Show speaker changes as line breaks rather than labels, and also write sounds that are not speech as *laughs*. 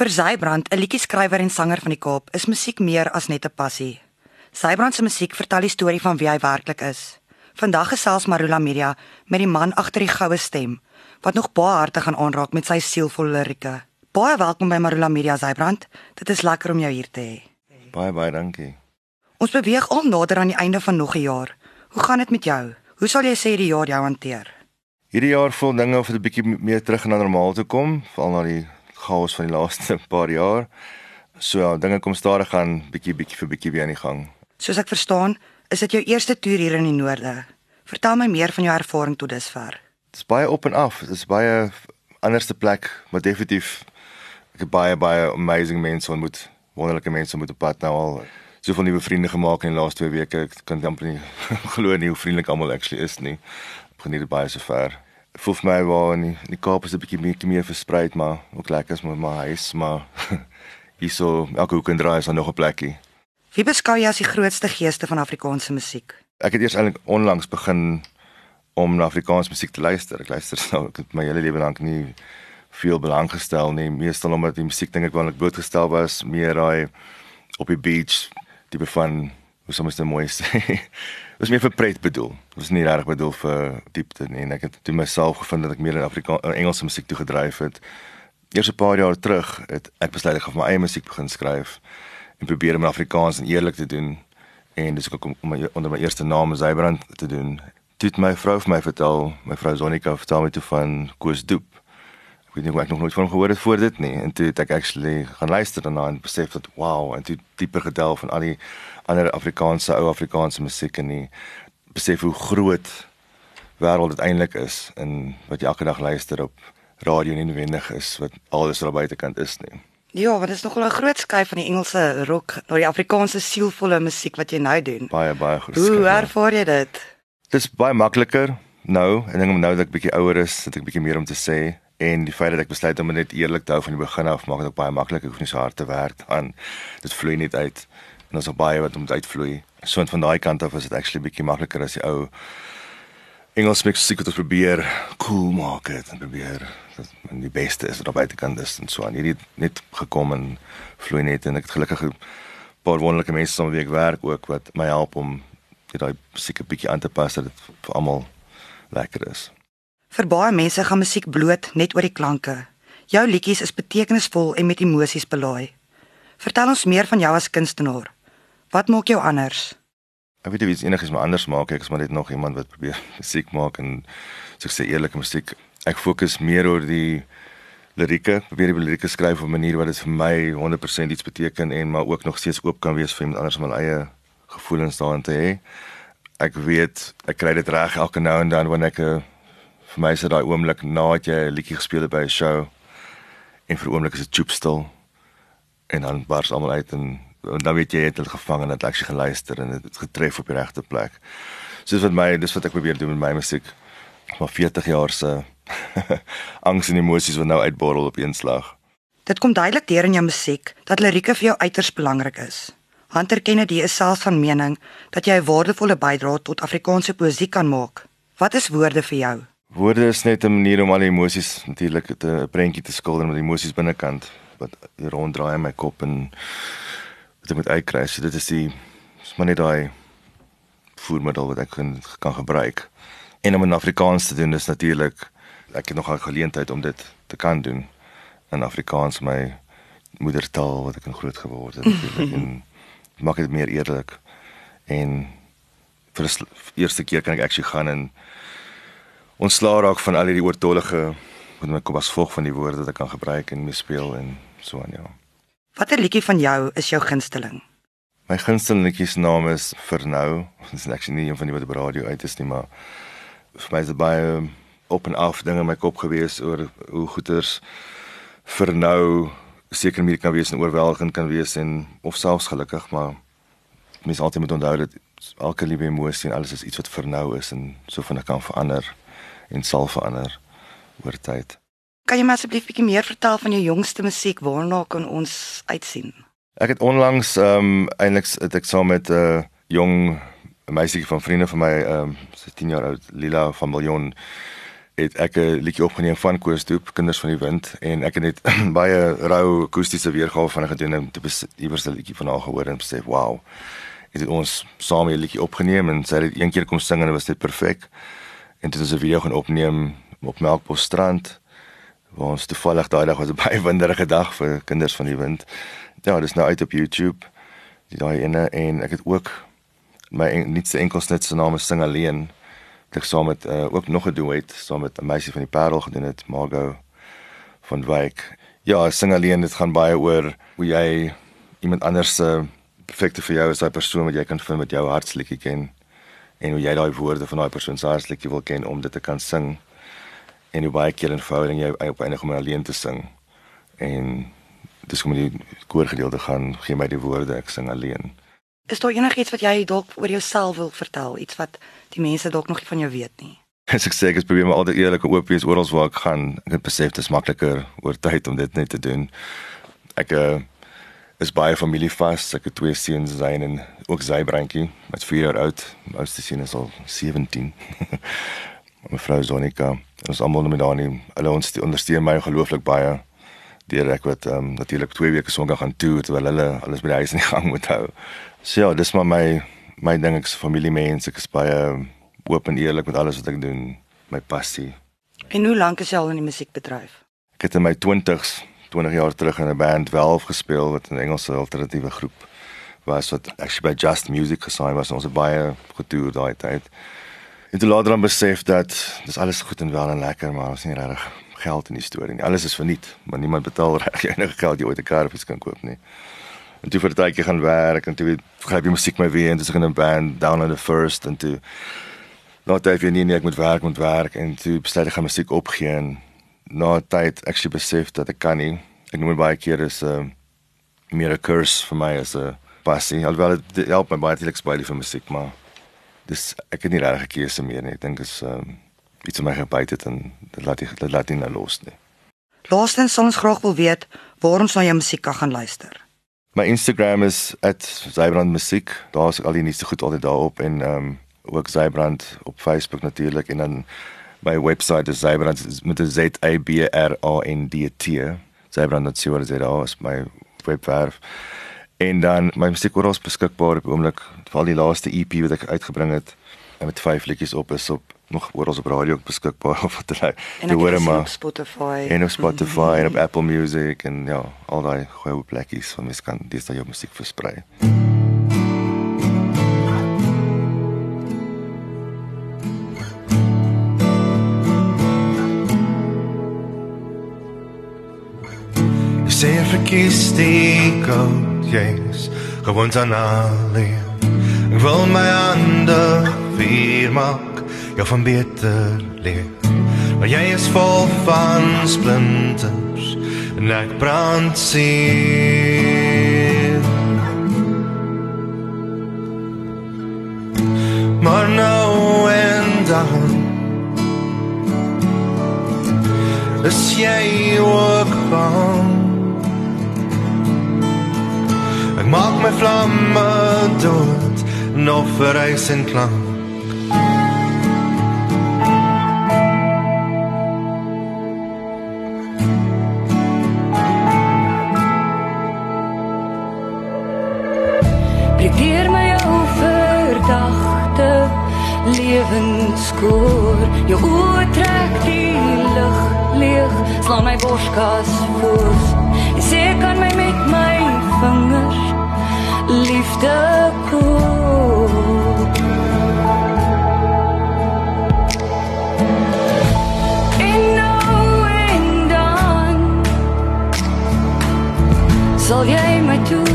Vir Zybrand, 'n liedjie-skrywer en sanger van die Kaap, is musiek meer as net 'n passie. Zybrand se musiek vertel die storie van wie hy werklik is. Vandag gesels Marula Media met die man agter die goue stem wat nog baie harte gaan aanraak met sy sielvolle lirieke. Baie welkom by Marula Media Zybrand. Dit is lekker om jou hier te hê.
Baie baie dankie.
Ons beweeg al nader aan die einde van nog 'n jaar. Hoe gaan dit met jou? Hoe sal jy sê die jaar jou hanteer?
Hierdie jaar voel dinge of dit 'n bietjie meer terug na normaal toe kom, veral na die chaos van die laaste *laughs* paar jaar. So ja, dinge kom stadig aan bietjie bietjie vir bietjie weer aan die gang.
Soos ek verstaan, is dit jou eerste toer hier in die noorde. Vertel my meer van jou ervaring tot dusver.
Dit is baie op en af. Dit is baie anderste plek, maar definitief ek het baie baie amazing mense ontmoet. Wonderlike mense ontmoet op pad nou al. Soveel nuwe vriende gemaak in die laaste 2 weke. Ek kan amper nie *laughs* glo nie hoe vriendelik almal actually is nie. Ek geniet dit baie sover. Voel vir my waar in die, in die Kaap is 'n bietjie meer, meer verspreid, maar ook lekker is met my huis, maar *laughs* hierso elke hoek en draai is daar nog 'n plekkie.
Wie beskou jy as die grootste geeste van Afrikaanse musiek?
Ek het eers eintlik onlangs begin om na Afrikaanse musiek te luister. Ek luister *laughs* nou ek het my hele lewe lank nie veel belang gestel nie, meestal omdat die musiek dink ek wanneer ek blootgestel was, meer daai op die beach tipe van hoe soms dit mooi sê. *laughs* Dit was meer vir pret bedoel. Dit was nie reg bedoel vir diepte nie. En ek het toe myself gevind dat ek meer in Afrikaans Engelse musiek toe gedryf het. Eers 'n paar jaar terug het ek besluit ek gaan my eie musiek begin skryf en probeer om Afrikaans en eerlik te doen en dis ook om, om my, onder my eerste naam Zybrand te doen. Het my vrou vir my vertel, my vrou Zonika vertel my toe van Koos Doep. Ek weet nie hoe ek nog nooit van hom gehoor het voor dit nie en toe het ek actually gaan luister daarna en besef dat wow en toe dieper gedelf van al die ander Afrikaanse ou Afrikaanse musiek en die besef hoe groot wêreld dit eintlik is en wat jy elke dag luister op radio nie noodwendig is wat alles daar buitekant is nie.
Ja, want dit is nogal 'n groot skuif van die Engelse rock na die Afrikaanse sielvolle musiek wat jy nou doen.
Baie baie groot.
Hoe ervaar jy dit?
Dit is baie makliker nou. Ek dink om nou dat ek bietjie ouer is, het ek bietjie meer om te sê en die feit dat ek besluit om net eerlik te hou van die begin af maak dit ook baie maklik. Ek hoef nie so hard te werk aan. Dit vloei net uit en ons het baie wat om uitvloei. So van daai kant af is dit actually bietjie makliker as die ou Engels musiek wat ons probeer cool maak het en probeer dat die beste is wat daar buitekant is en so aan. Hierdie net gekom en vloei net en ek het gelukkig 'n paar wonderlike mense saam wie ek werk ook wat my help om daai musiek 'n bietjie aan te pas dat dit vir almal lekker is.
Vir baie mense gaan musiek bloot net oor die klanke. Jou liedjies is betekenisvol en met emosies belaai. Vertel ons meer van jou as kunstenaar. Wat maak jou anders?
Ek weet nie iets enigiets maar anders maak ek is maar net nog iemand wat probeer *laughs* musiek maak en so sê eerlike musiek. Ek fokus meer oor die lirieke, probeer die lirieke skryf op 'n manier wat dit vir my 100% iets beteken en maar ook nog steeds oop kan wees vir iemand anders om hulle eie gevoelens daarin te hê. Ek weet ek kry dit reg elke nou en dan wanneer ek 'n vir my is dit daai oomblik nadat jy 'n liedjie gespeel het by 'n show en vir 'n oomblik is dit choop stil en dan bars almal uit en en dan weet jy jy het dit gevang en dit ek geluister en dit getref op die regte plek. Soos wat my dis wat ek probeer doen met my musiek. Maar 40 jaar se *laughs* angs en emosies wat nou uitborrel op een slag.
Dit kom duidelik deur in jou musiek dat lirieke vir jou uiters belangrik is. Hunter Kennedy is self van mening dat jy 'n waardevolle bydrae tot Afrikaanse poësie kan maak. Wat is woorde vir jou?
Woorde is net 'n manier om al die emosies natuurlik 'n prentjie te skilder met die emosies binnekant wat ronddraai in my kop en wat ek moet uitkry. So dit is die is maar net daai voermiddel wat ek kan, kan gebruik. En om in Afrikaans te doen is natuurlik ek het nog 'n geleentheid om dit te kan doen in Afrikaans my moedertaal wat ek in groot geword het natuurlik en maak dit meer eerlik. En vir die eerste keer kan ek actually gaan en ontslaa raak van al hierdie oortollige wat my kom as volg van die woorde wat ek kan gebruik en mee speel en so aan ja.
Watter liedjie van jou is jou gunsteling?
My gunsteling liedjie se naam is Vir nou. Dit is actually nie een van die wat op radio uit is nie, maar vir my is dit baie op en af dinge in my kop gewees oor hoe goeters vir nou seker meer kan wees en oorweldigend kan wees en of selfs gelukkig, maar mens altyd moet onthou dat elke liewe emosie en alles is iets wat vir nou is en so van kan verander en sal verander oor tyd.
Kan jy my asseblief bietjie meer vertel van jou jongste musiek waarna kan ons uitsien?
Ek het onlangs ehm um, eintlik het ek saam met 'n uh, jong meisie van vriende van my ehm um, sy 10 jaar oud Lila van Miljoen het ek 'n liedjie opgeneem van Koorstoep, Kinders van die Wind en ek het net *clears throat* baie rou akoestiese weergawe van gedoen en te iewers 'n liedjie van haar gehoor en besef, "Wow." Het ons saam 'n liedjie opgeneem en sy het een keer kom sing en dit was net perfek. En dit is 'n video gaan opneem op Melkbos strand waar ons toevallig daai dag was 'n *laughs* baie winderige dag vir Kinders van die Wind. Ja, dis nou uit op YouTube. Die daai ene en ek het ook my en, se enkelsnit se naam is Sing Alleen ek saam met uh, ook nog 'n duet saam met 'n meisie van die Parel gedoen het, Margo van Wyk. Ja, sing alleen, dit gaan baie oor hoe jy iemand anders se uh, perfekte vir jou is daai persoon wat jy kan vind met jou hartslikkie ken en hoe jy daai woorde van daai persoon se hartslikkie wil ken om dit te kan sing en hoe baie keer in verhouding jy op enige manier alleen te sing en dis kom die koorgedeelte gaan gee my die woorde ek sing alleen.
Is daar enigiets wat jy dalk oor jouself wil vertel, iets wat die mense dalk nog nie van jou weet nie? *laughs*
As ek sê ek probeer maar altyd eerlik en oop wees oral waar ek gaan. Ek het besef dit is makliker oor tyd om dit net te doen. Ek uh, is baie familievas. Ek het twee seuns, Zayn en ook Zaybrandjie, wat 4 jaar oud. My oudste seun is al 17. *laughs* Mevrou Zonika, ons almal met daar nie. Hulle ons ondersteun my ongelooflik baie deur ek wat ehm um, natuurlik 2 weke sonder gaan toe terwyl hulle alles by die huis in gang moet hou. So ja, dis maar my my ding ek's familiemens, ek is baie oop en eerlik met alles wat ek doen, my passie.
En hoe lank is jy al in die musiekbedryf?
Ek het in my 20s, 20 jaar terug in 'n band Welf gespeel wat 'n Engelse alternatiewe groep was wat actually by Just Music gesign was. Ons het baie getoer daai tyd. En toe later dan besef dat dis alles goed en wel en lekker, maar ons nie regtig geld in die storie nie. Alles is verniet, maar niemand betaal *laughs* reg enige geld jy ooit 'n kar of iets kan koop nie. En toe vir 'n tydjie gaan werk en toe gryp jy musiek my weer en dis in 'n band down on the first en toe nou dat jy nie net moet werk moet werk en toe besluit ek gaan musiek opgee en na tyd actually besef dat ek kan nie. Ek noem baie keer is 'n uh, meer 'n curse vir my as 'n passie. Alhoewel dit help my baie te speel vir musiek, maar dis ek het nie regtig 'n keuse meer nie. Ek dink is um, iets om my gebyt het en dit laat dit laat nie nou los nie.
Laastens sal ons graag wil weet waar ons na jou musiek kan gaan luister.
My Instagram is @zybrandmusiek. Daar is al die nuutste goed altyd daarop en ehm um, ook Zybrand op Facebook natuurlik en dan my webwerf is zybrand met 'n Z A B R A N D T. zybrand.co.za is my webwerf. En dan my musiek oral beskikbaar op oomblik. Val die laaste EP wat ek uitgebring het met vyf liedjies op is op nog oral op radio beskikbaar *laughs* of wat hulle
te hoor maar op Spotify
en op Spotify mm -hmm. en op Apple Music en ja al daai goeie plekkies van mens kan dis daai jou musiek versprei. Say for kiss the goat, yes, gewoon aan alleen. Ek wil my hande vier maak jou van beter leer. Maar jy is vol van splinters en ek brand seer. Maar nou en dan is jy ook van my vlamme dood nog vir reis en klank
lewenskoor jou oë trek die lug leeg slaan my borskas voor. Jy sê kan my my liefde koop Sal jy my toe